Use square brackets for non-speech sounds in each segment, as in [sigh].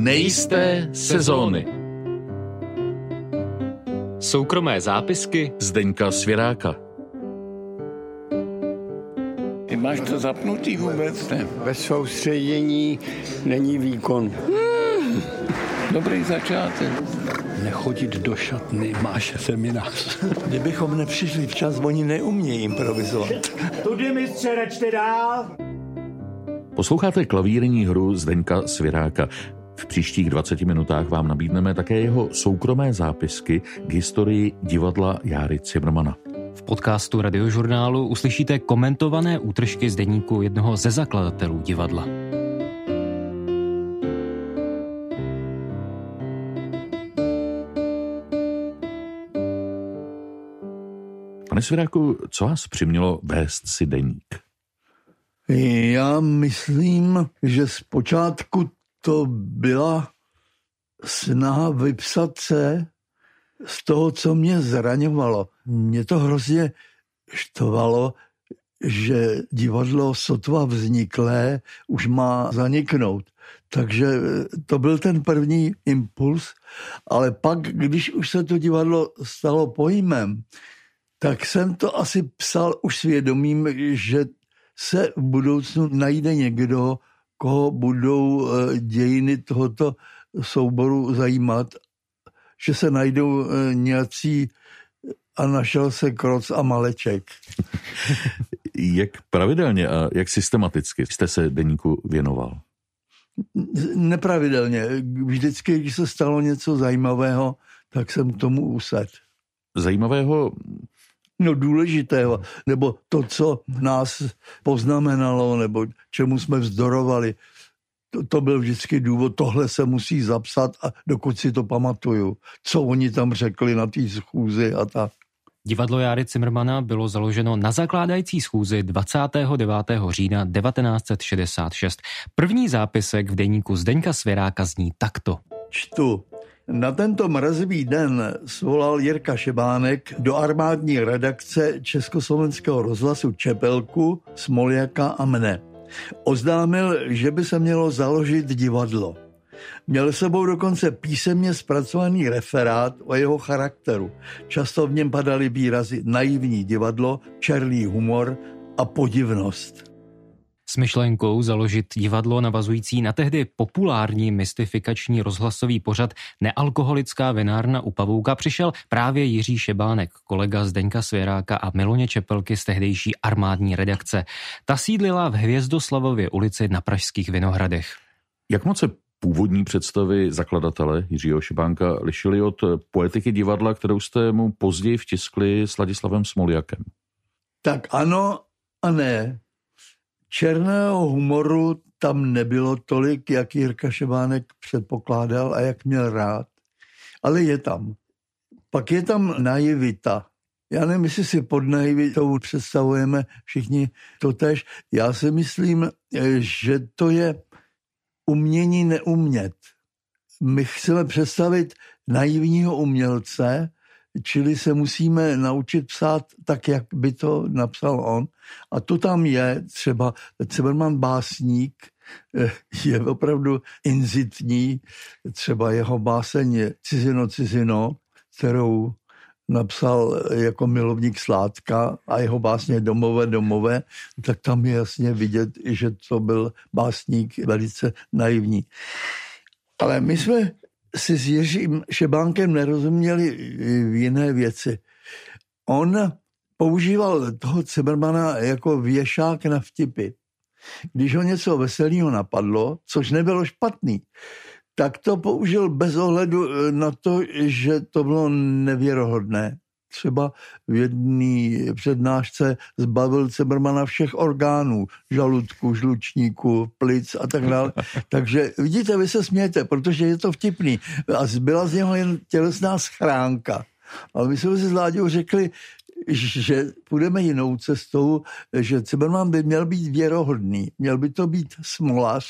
nejisté sezóny. Soukromé zápisky Zdeňka Svěráka. Ty máš to zapnutý vůbec, ne? Bez soustředění není výkon. Dobrý začátek. Nechodit do šatny, máš seminář. [laughs] Kdybychom nepřišli včas, oni neumějí improvizovat. Tudy mistře, rečte dál. Posloucháte klavírní hru Zdeňka Svěráka. V příštích 20 minutách vám nabídneme také jeho soukromé zápisky k historii divadla Járy Cimrmana. V podcastu radiožurnálu uslyšíte komentované útržky z deníku jednoho ze zakladatelů divadla. Pane Svěráku, co vás přimělo vést si deník? Já myslím, že zpočátku to byla snaha vypsat se z toho, co mě zraňovalo. Mě to hrozně štovalo, že divadlo sotva vzniklé už má zaniknout. Takže to byl ten první impuls, ale pak, když už se to divadlo stalo pojmem, tak jsem to asi psal už svědomím, že se v budoucnu najde někdo, koho budou eh, dějiny tohoto souboru zajímat, že se najdou eh, nějací a našel se Kroc a Maleček. [laughs] jak pravidelně a jak systematicky jste se deníku věnoval? Nepravidelně. Vždycky, když se stalo něco zajímavého, tak jsem k tomu usad. Zajímavého no, důležitého, nebo to, co nás poznamenalo, nebo čemu jsme vzdorovali. To, to byl vždycky důvod, tohle se musí zapsat, a dokud si to pamatuju, co oni tam řekli na té schůzi a tak. Divadlo Járy Cimrmana bylo založeno na zakládající schůzi 29. října 1966. První zápisek v deníku Zdeňka Svěráka zní takto. Čtu. Na tento mrazivý den svolal Jirka Šebánek do armádní redakce Československého rozhlasu Čepelku, Smoljaka a mne. Oznámil, že by se mělo založit divadlo. Měl sebou dokonce písemně zpracovaný referát o jeho charakteru. Často v něm padaly výrazy naivní divadlo, černý humor a podivnost s myšlenkou založit divadlo navazující na tehdy populární mystifikační rozhlasový pořad Nealkoholická vinárna u Pavouka přišel právě Jiří Šebánek, kolega Zdeňka Svěráka a Miloně Čepelky z tehdejší armádní redakce. Ta sídlila v Hvězdoslavově ulici na Pražských Vinohradech. Jak moc se původní představy zakladatele Jiřího Šebánka lišily od poetiky divadla, kterou jste mu později vtiskli s Ladislavem Smoljakem? Tak ano a ne černého humoru tam nebylo tolik, jak Jirka Šebánek předpokládal a jak měl rád. Ale je tam. Pak je tam naivita. Já nevím, jestli si pod naivitou představujeme všichni to tež. Já si myslím, že to je umění neumět. My chceme představit naivního umělce, čili se musíme naučit psát tak, jak by to napsal on. A to tam je třeba Ceberman básník, eh, je opravdu inzitní, třeba jeho báseň Cizino, cizino, kterou napsal jako milovník Sládka a jeho básně Domové, domové, tak tam je jasně vidět, že to byl básník velice naivní. Ale my jsme si s Jiřím Šebánkem nerozuměli v jiné věci. On používal toho Cebermana jako věšák na vtipy. Když ho něco veselého napadlo, což nebylo špatný, tak to použil bez ohledu na to, že to bylo nevěrohodné třeba v jedné přednášce zbavil Cebermana všech orgánů, žaludku, žlučníku, plic a tak dále. [laughs] Takže vidíte, vy se smějete, protože je to vtipný. A byla z něho jen tělesná schránka. Ale my jsme si s Láďou řekli, že půjdeme jinou cestou, že Ceberman by měl být věrohodný, měl by to být smolař,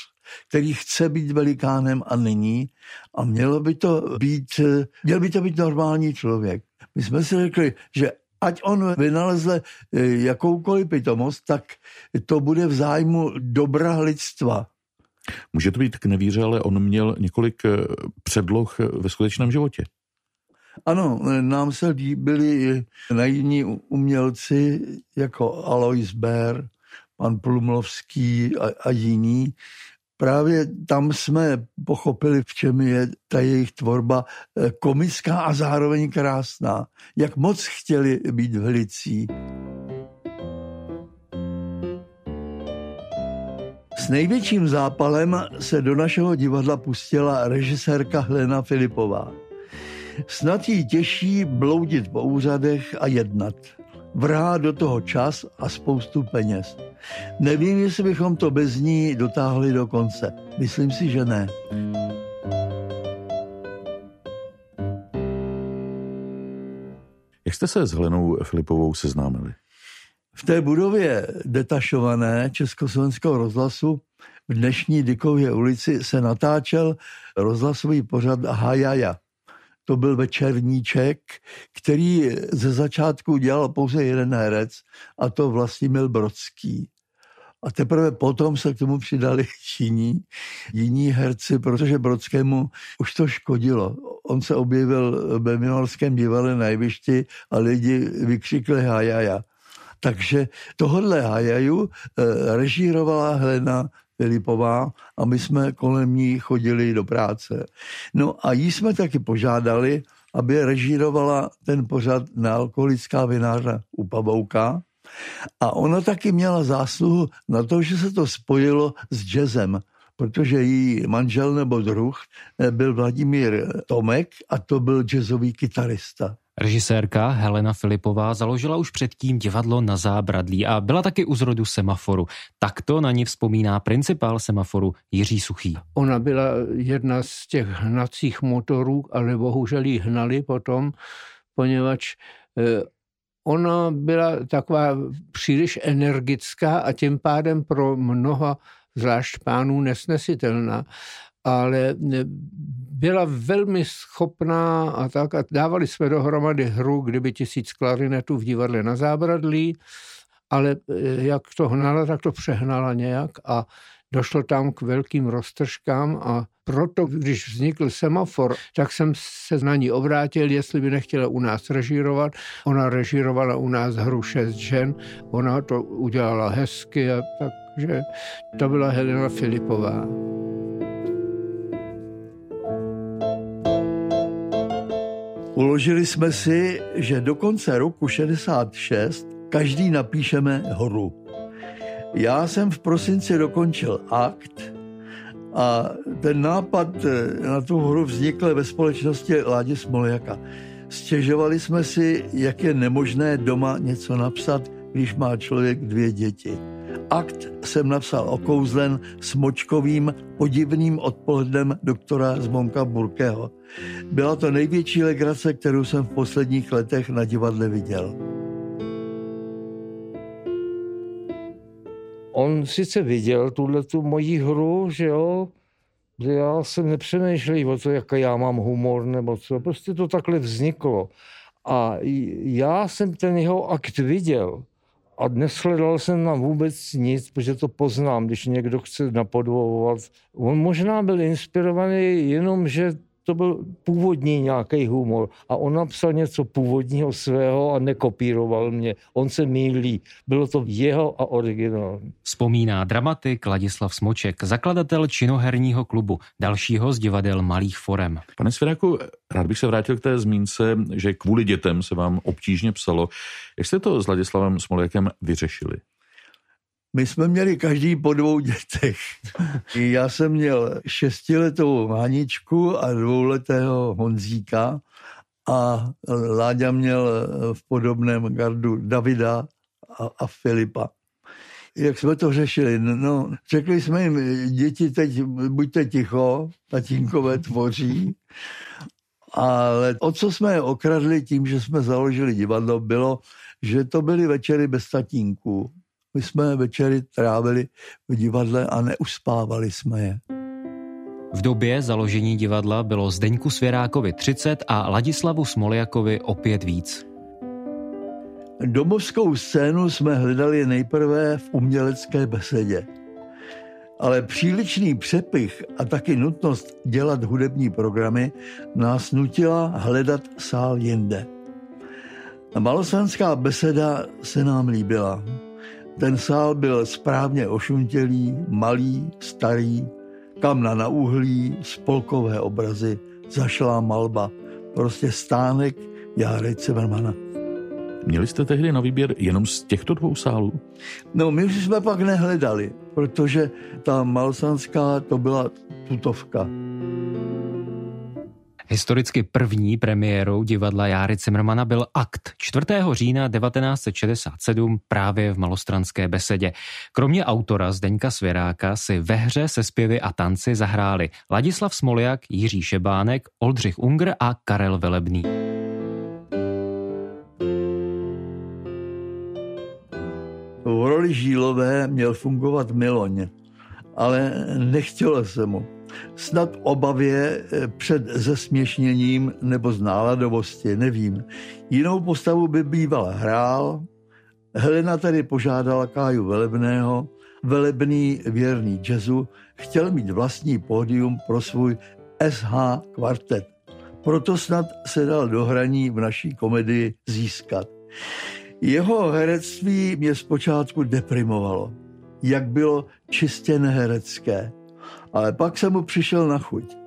který chce být velikánem a není a mělo by to být, měl by to být normální člověk. My jsme si řekli, že ať on vynalezle eh, jakoukoliv pitomost, tak to bude v zájmu dobra lidstva. Může to být k nevíře, ale on měl několik eh, předloh ve skutečném životě. Ano, nám se líbili naivní umělci jako Alois Bär, pan Plumlovský a, a jiní. Právě tam jsme pochopili, v čem je ta jejich tvorba eh, komická a zároveň krásná. Jak moc chtěli být v licí. S největším zápalem se do našeho divadla pustila režisérka Helena Filipová. Snad jí těší bloudit po úřadech a jednat. Vrhá do toho čas a spoustu peněz. Nevím, jestli bychom to bez ní dotáhli do konce. Myslím si, že ne. Jak jste se s Helenou Filipovou seznámili? V té budově detašované Československého rozhlasu v dnešní Dykově ulici se natáčel rozhlasový pořad Hajaja. To byl večerníček, který ze začátku dělal pouze jeden herec a to Vlastimil Brodský. A teprve potom se k tomu přidali [laughs] jiní, jiní herci, protože Brodskému už to škodilo. On se objevil ve Minorském divadle na jevišti a lidi vykřikli hajaja. Takže tohle hajaju eh, režírovala Helena Filipová a my jsme kolem ní chodili do práce. No a jí jsme taky požádali, aby režírovala ten pořad na alkoholická vinářa u Pavouka. A ona taky měla zásluhu na to, že se to spojilo s jazzem, protože její manžel nebo druh eh, byl Vladimír Tomek a to byl jazzový kytarista. Režisérka Helena Filipová založila už předtím divadlo na zábradlí a byla taky u zrodu semaforu. Takto na ní vzpomíná principál semaforu Jiří Suchý. Ona byla jedna z těch hnacích motorů, ale bohužel ji hnali potom, poněvadž eh, ona byla taková příliš energická a tím pádem pro mnoha zvlášť pánů nesnesitelná ale byla velmi schopná a tak. A dávali jsme dohromady hru, kdyby tisíc klarinetů v divadle na zábradlí, ale eh, jak to hnala, tak to přehnala nějak a došlo tam k velkým roztržkám a proto, když vznikl semafor, tak jsem se na ní obrátil, jestli by nechtěla u nás režírovat. Ona režírovala u nás hru Šest žen, ona to udělala hezky a takže to byla Helena Filipová. Uložili jsme si, že do konce roku 66 každý napíšeme horu. Já jsem v prosinci dokončil akt a ten nápad na tu hru vznikl ve společnosti Ládě Smoljaka. Stěžovali jsme si, jak je nemožné doma něco napsat, když má člověk dvě děti. Akt jsem napsal okouzlen s močkovým podivným odpolednem doktora Zmonka Burkého. Byla to největší legrace, kterou jsem v posledních letech na divadle viděl. On sice viděl tuhle tu moji hru, že jo, já jsem nepřemýšlel o to, jaká já mám humor nebo co, prostě to takhle vzniklo. A já jsem ten jeho akt viděl a neshledal jsem na vůbec nic, protože to poznám, když někdo chce napodobovat. On možná byl inspirovaný jenom, že to byl původní nějaký humor a on napsal něco původního svého a nekopíroval mě. On se mýlí. Bylo to jeho a originální. Vzpomíná dramatik Ladislav Smoček, zakladatel činoherního klubu, dalšího z divadel Malých forem. Pane Svěráku, rád bych se vrátil k té zmínce, že kvůli dětem se vám obtížně psalo. Jak jste to s Ladislavem Smoljakem vyřešili? My jsme měli každý po dvou dětech. [laughs] Já jsem měl šestiletou Haničku a dvouletého Honzíka a Láďa měl v podobném gardu Davida a, a Filipa. Jak jsme to řešili? No, řekli jsme jim, děti teď buďte ticho, tatínkové tvoří. Ale o co jsme je okradli tím, že jsme založili divadlo, bylo, že to byly večery bez tatínků. My jsme večery trávili v divadle a neuspávali jsme je. V době založení divadla bylo Zdeňku Svěrákovi 30 a Ladislavu Smoljakovi opět víc. Domovskou scénu jsme hledali nejprve v umělecké besedě. Ale přílišný přepich a taky nutnost dělat hudební programy nás nutila hledat sál jinde. Malosanská beseda se nám líbila. Ten sál byl správně ošuntělý, malý, starý, kamna na uhlí, spolkové obrazy, zašlá malba. Prostě stánek Járy Cimmermana. Měli jste tehdy na výběr jenom z těchto dvou sálů? No, my už jsme pak nehledali, protože ta Malsanská to byla tutovka. Historicky první premiérou divadla Járy Cimrmana byl akt 4. října 1967 právě v Malostranské besedě. Kromě autora Zdeňka Svěráka si ve hře se zpěvy a tanci zahráli Ladislav Smoljak, Jiří Šebánek, Oldřich Unger a Karel Velebný. V roli Žílové měl fungovat Miloň, ale nechtělo se mu snad obavě eh, před zesměšněním nebo z náladovosti, nevím. Jinou postavu by býval hrál. Helena tedy požádala Káju Velebného, velebný věrný jazzu, chtěl mít vlastní pódium pro svůj SH kvartet. Proto snad se dal do hraní v naší komedii získat. Jeho herectví mě zpočátku deprimovalo. Jak bylo čistě neherecké ale pak jsem mu přišel na chuť.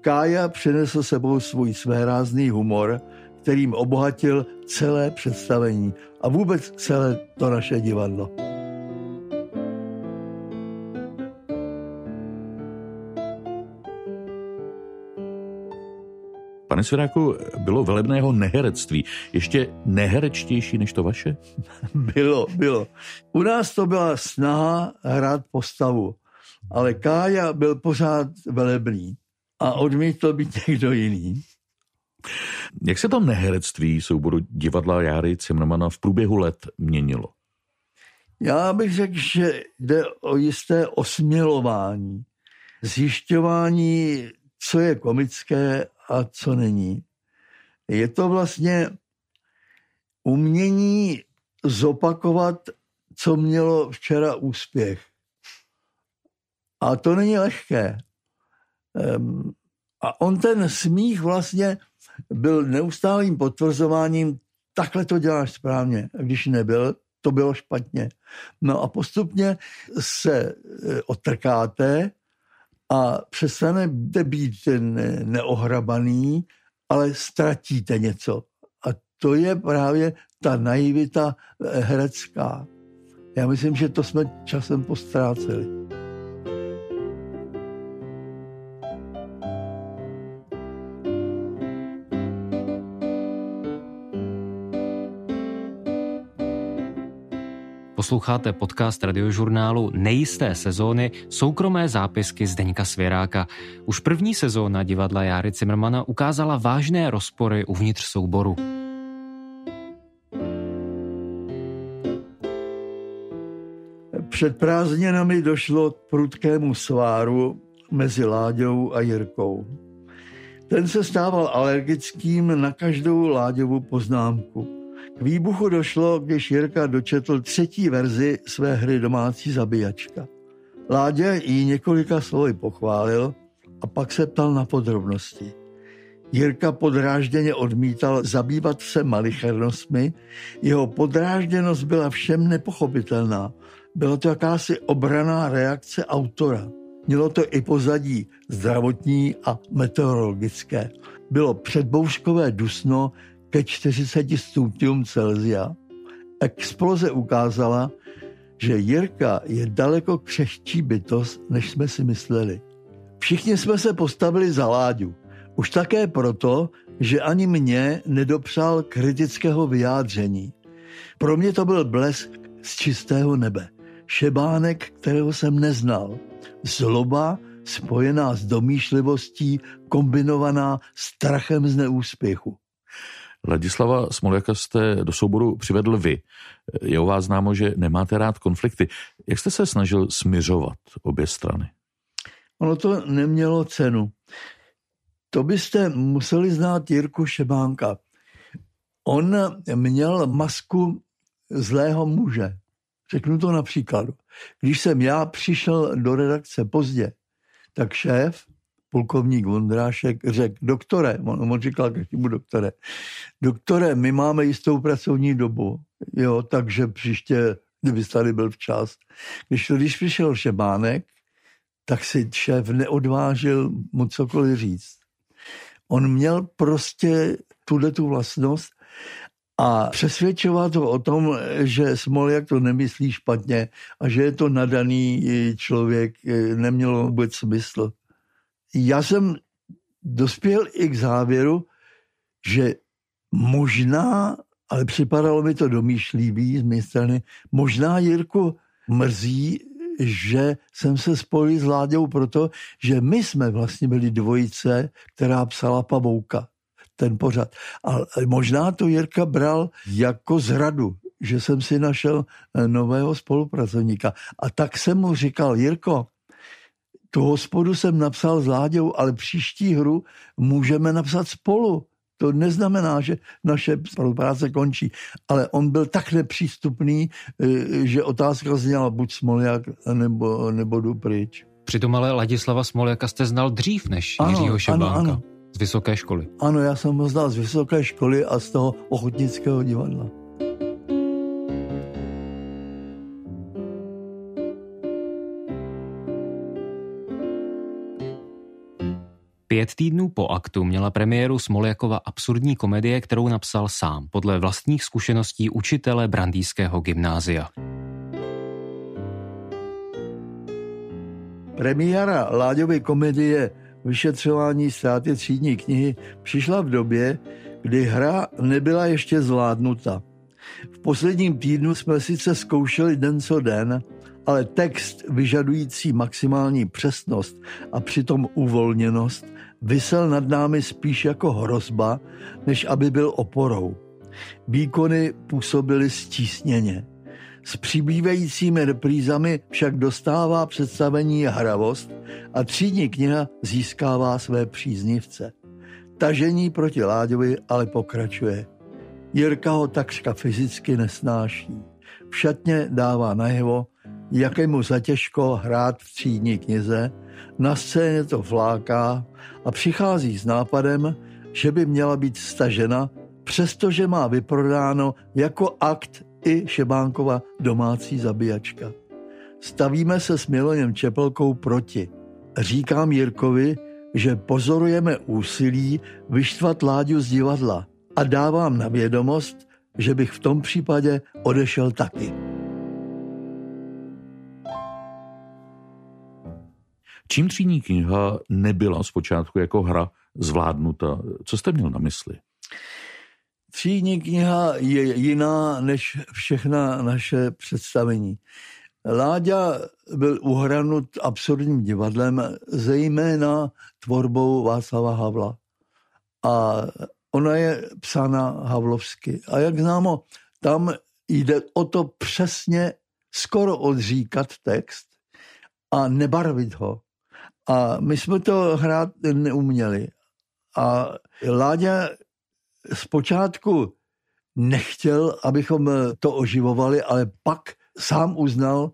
Kája přinesl sebou svůj svérázný humor, kterým obohatil celé představení a vůbec celé to naše divadlo. Pane Svěráku, bylo velebného neherectví ještě neherečtější než to vaše? [laughs] bylo, bylo. U nás to byla snaha hrát postavu ale Kája byl pořád velebný a odmítl být někdo jiný. Jak se to neherectví souboru divadla Járy Cimrmana v průběhu let měnilo? Já bych řekl, že jde o jisté osmělování, zjišťování, co je komické a co není. Je to vlastně umění zopakovat, co mělo včera úspěch. A to není lehké. A on ten smích vlastně byl neustálým potvrzováním, takhle to děláš správně. A když nebyl, to bylo špatně. No a postupně se e, otrkáte a přestanete být neohrabaný, ale ztratíte něco. A to je právě ta naivita e, herecká. Já myslím, že to jsme časem postráceli. Posloucháte podcast radiožurnálu Nejisté sezóny Soukromé zápisky Zdeňka Svěráka. Už první sezóna divadla Járy Cimrmana ukázala vážné rozpory uvnitř souboru. Před prázdninami došlo k prudkému sváru mezi Láďou a Jirkou. Ten se stával alergickým na každou Láďovu poznámku. K výbuchu došlo, když Jirka dočetl třetí verzi své hry Domácí zabíjačka. Ládě ji několika slovy pochválil a pak se ptal na podrobnosti. Jirka podrážděně odmítal zabývat se malichernostmi, jeho podrážděnost byla všem nepochopitelná. Byla to jakási obraná reakce autora. Mělo to i pozadí zdravotní a meteorologické. Bylo předbouškové dusno, ke 40 stupňům Celzia. Exploze ukázala, že Jirka je daleko křehčí bytost, než jsme si mysleli. Všichni jsme se postavili za Láďu. Už také proto, že ani mě nedopřál kritického vyjádření. Pro mě to byl blesk z čistého nebe. Šebánek, kterého jsem neznal. Zloba spojená s domýšlivostí, kombinovaná strachem z neúspěchu. Ladislava Smoljaka jste do souboru přivedl vy. Je o vás známo, že nemáte rád konflikty. Jak jste se snažil smiřovat obě strany? Ono to nemělo cenu. To byste museli znát Jirku Šebánka. On měl masku zlého muže. Řeknu to na příkladu. Když jsem já přišel do redakce pozdě, tak šéf, plukovník Vondrášek, řekl, doktore, on, on říkal každému doktore, doktore, my máme jistou pracovní dobu, jo, takže příště, kdyby tady byl včas. Když, když přišel Šebánek, tak si šéf neodvážil mu cokoliv říct. On měl prostě tuhle tu vlastnost a přesvědčovat ho o tom, že Smoljak to nemyslí špatně a že je to nadaný člověk, nemělo vůbec smysl. Já jsem dospěl i k závěru, že možná, ale připadalo mi to domýšlivý z mé strany, možná Jirku mrzí, že jsem se spojil s Láďou proto, že my jsme vlastně byli dvojice, která psala Pavouka ten pořad. A možná to Jirka bral jako zradu, že jsem si našel nového spolupracovníka. A tak jsem mu říkal, Jirko, tu hospodu jsem napsal s Láďou, ale příští hru můžeme napsat spolu. To neznamená, že naše spolupráce končí. Ale on byl tak nepřístupný, eh, že otázka zněla buď Smoljak, nebo, nebo jdu pryč. Přitom ale Ladislava Smoljaka jste znal dřív než ano, Jiřího Šebánka. Ano, ano. Z vysoké školy. Ano, já jsem ho znal z vysoké školy a z toho ochotnického divadla. Pět týdnů po aktu měla premiéru Smoljakova absurdní komedie, kterou napsal sám, podle vlastních zkušeností učitele Brandýského gymnázia. Premiéra Láďovy komedie vyšetřování ztráty třídní knihy přišla v době, kdy hra nebyla ještě zvládnuta. V posledním týdnu jsme sice zkoušeli den co den, ale text vyžadující maximální přesnost a přitom uvolněnost vysel nad námi spíš jako hrozba, než aby byl oporou. Výkony působily stísněně. S přibývajícími reprízami však dostává představení hravost a třídní kniha získává své příznivce. Tažení proti Láďovi ale pokračuje. Jirka ho takřka fyzicky nesnáší. V šatně dává najevo, jak je mu zatěžko hrát v třídní knize, na scéně to fláká a přichází s nápadem, že by měla být stažena, přestože má vyprodáno jako akt i Šebánkova domácí zabíjačka. Stavíme se s Miloněm Čepelkou proti. Říkám Jirkovi, že pozorujeme úsilí vyštvat Láďu z divadla a dávám na vědomost, že bych v tom případě odešel taky. Čím třídní kniha nebyla zpočátku jako hra zvládnuta? Co jste měl na mysli? Třídní kniha je jiná než všechna naše představení. Láďa byl uhranut absurdním divadlem, zejména tvorbou Václava Havla. A ona je psána havlovsky. A jak známo, tam jde o to přesně skoro odříkat text a nebarvit ho. A my jsme to hrát neuměli. A Láďa zpočátku nechtěl, abychom to oživovali, ale pak sám uznal,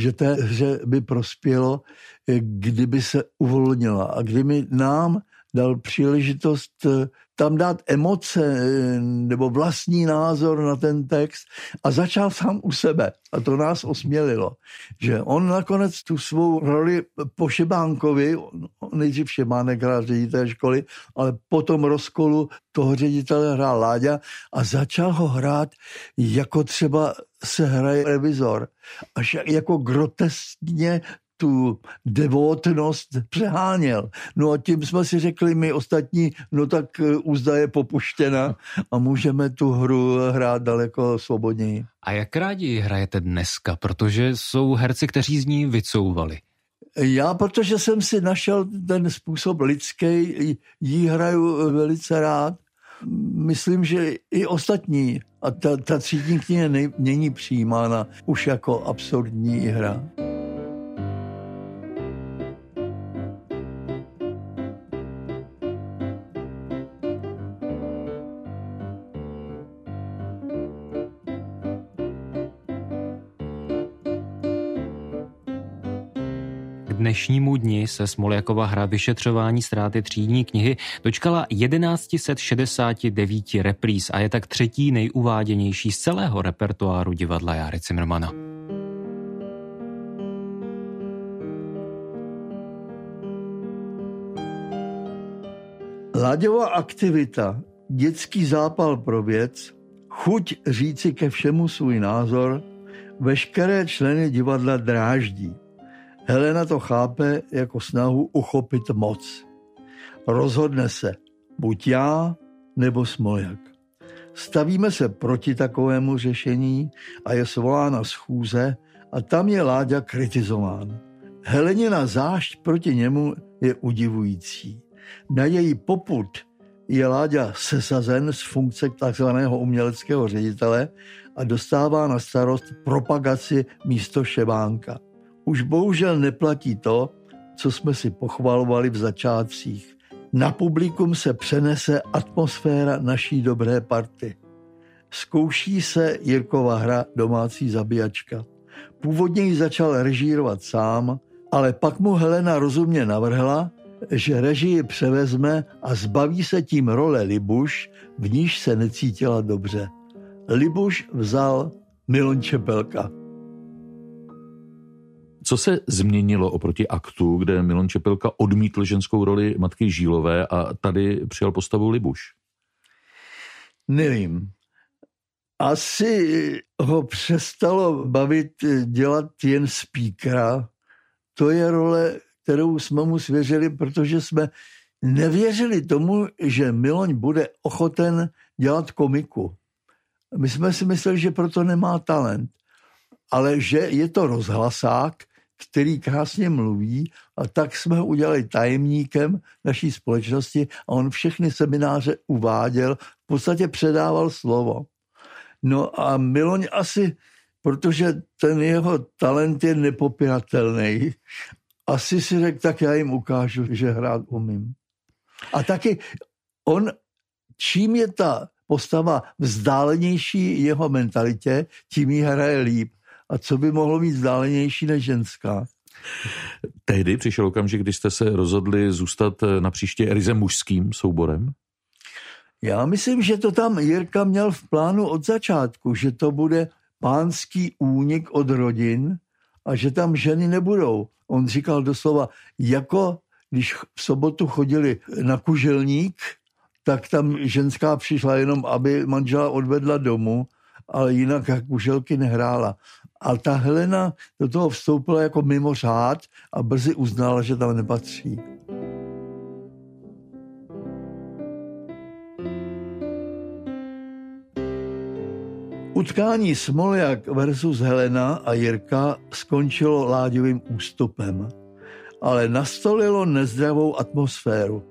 že té hře by prospělo, kdyby se uvolnila a kdyby nám dal příležitost tam dát emoce eh, nebo vlastní názor na ten text a začal sám u sebe. A to nás osmělilo, že on nakonec tu svou roli po Šebánkovi, nejdřív Šebánek hrál ředitel školy, ale potom rozkolu toho ředitele hrál Láďa a začal ho hrát jako třeba se hraje revizor. Až jako groteskně tu devotnost přeháněl. No a tím jsme si řekli my ostatní, no tak úzda je popuštěna a můžeme tu hru hrát daleko svobodněji. A jak rádi hrajete dneska? Protože jsou herci, kteří z ní vycouvali. Já, protože jsem si našel ten způsob lidský, jí hraju velice rád. Myslím, že i ostatní. A ta, ta třídní kniha není přijímána už jako absurdní hra. Dnešnímu dni se Smoljakova hra Vyšetřování ztráty třídní knihy dočkala 1169 repríz a je tak třetí nejuváděnější z celého repertoáru divadla Járy Cimrmana. Láďová aktivita, dětský zápal pro věc, chuť říci ke všemu svůj názor, veškeré členy divadla dráždí. Helena to chápe jako snahu uchopit moc. Rozhodne se, buď já nebo Smoljak. Stavíme se proti takovému řešení a je svolána schůze a tam je Láďa kritizován. Helenina zášť proti němu je udivující. Na její poput je Láďa sesazen z funkce takzvaného uměleckého ředitele a dostává na starost propagaci místo Šebánka. Už bohužel neplatí to, co jsme si pochvalovali v začátcích. Na publikum se přenese atmosféra naší dobré party. Zkouší se Jirkova hra Domácí zabíjačka. Původně ji začal režírovat sám, ale pak mu Helena rozumně navrhla, že režii převezme a zbaví se tím role Libuš, v níž se necítila dobře. Libuš vzal Milon Čepelka. Co se změnilo oproti aktu, kde Milon Čepelka odmítl ženskou roli matky Žílové a tady přijal postavu Libuš? Nevím. Asi ho přestalo bavit dělat jen speakera. To je role, kterou jsme mu svěřili, protože jsme nevěřili tomu, že Miloň bude ochoten dělat komiku. My jsme si mysleli, že proto nemá talent, ale že je to rozhlasák, který krásně mluví a tak jsme ho udělali tajemníkem naší společnosti a on všechny semináře uváděl, v podstatě předával slovo. No a Miloň asi, protože ten jeho talent je nepopiratelný, asi si řekl, tak já jim ukážu, že hrát umím. A taky on, čím je ta postava vzdálenější jeho mentalitě, tím jí hraje líp. A co by mohlo být vzdálenější než ženská? Tehdy přišel okamžik, kdy jste se rozhodli zůstat na příště ryze mužským souborem? Já myslím, že to tam Jirka měl v plánu od začátku, že to bude pánský únik od rodin a že tam ženy nebudou. On říkal doslova, jako když v sobotu chodili na kuželník, tak tam ženská přišla jenom, aby manžela odvedla domů, ale jinak kuželky nehrála. A ta Helena do toho vstoupila jako mimo řád a brzy uznala, že tam nepatří. Utkání Smoljak versus Helena a Jirka skončilo Láďovým ústupem, ale nastolilo nezdravou atmosféru.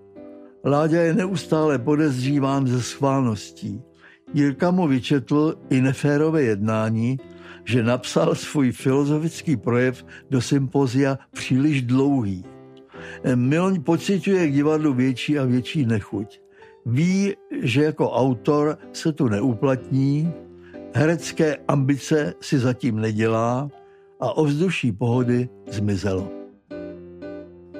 Láďa je neustále podezříván ze schválností. Jirka mu vyčetl i neférové jednání, že napsal svůj filozofický projev do sympozia příliš dlouhý. Miloň pociťuje k divadlu větší a větší nechuť. Ví, že jako autor se tu neuplatní, herecké ambice si zatím nedělá a ovzduší pohody zmizelo.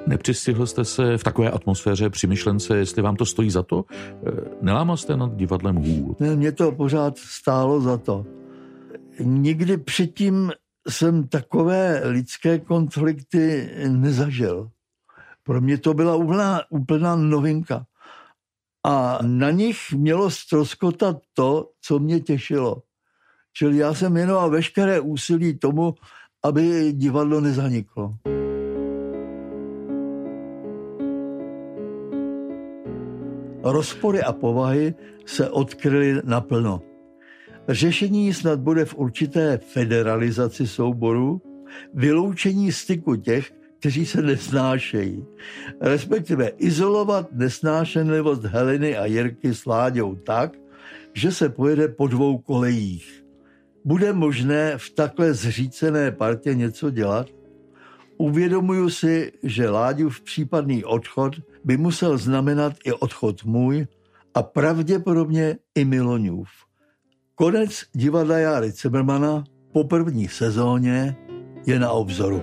Nepřistihl jste se v takové atmosféře při myšlence, jestli vám to stojí za to? Eh, nelámal jste nad divadlem hůl? Ne, mě to pořád stálo za to. Nikdy předtím jsem takové lidské konflikty nezažil. Pro mě to byla úplná, úplná novinka. A na nich mělo stroskotat to, co mě těšilo. Čili já jsem věnoval veškeré úsilí tomu, aby divadlo nezaniklo. Rozpory a povahy se odkryly naplno. Řešení snad bude v určité federalizaci souboru, vyloučení styku těch, kteří se nesnášejí, respektive izolovat nesnášenlivost Heleny a Jirky s Láďou tak, že se pojede po dvou kolejích. Bude možné v takhle zřícené partě něco dělat? Uvědomuju si, že v případný odchod by musel znamenat i odchod můj a pravděpodobně i Miloňův. Konec divadla Jary Cimmermana po první sezóně je na obzoru.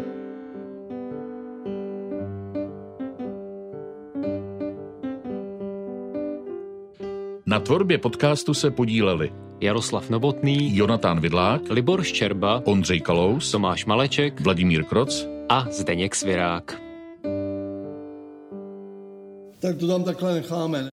Na tvorbě podcastu se podíleli Jaroslav Novotný, Jonatán Vidlák, Libor Ščerba, Ondřej Kalous, Tomáš Maleček, Vladimír Kroc a Zdeněk Svirák. Tak to tam takhle necháme.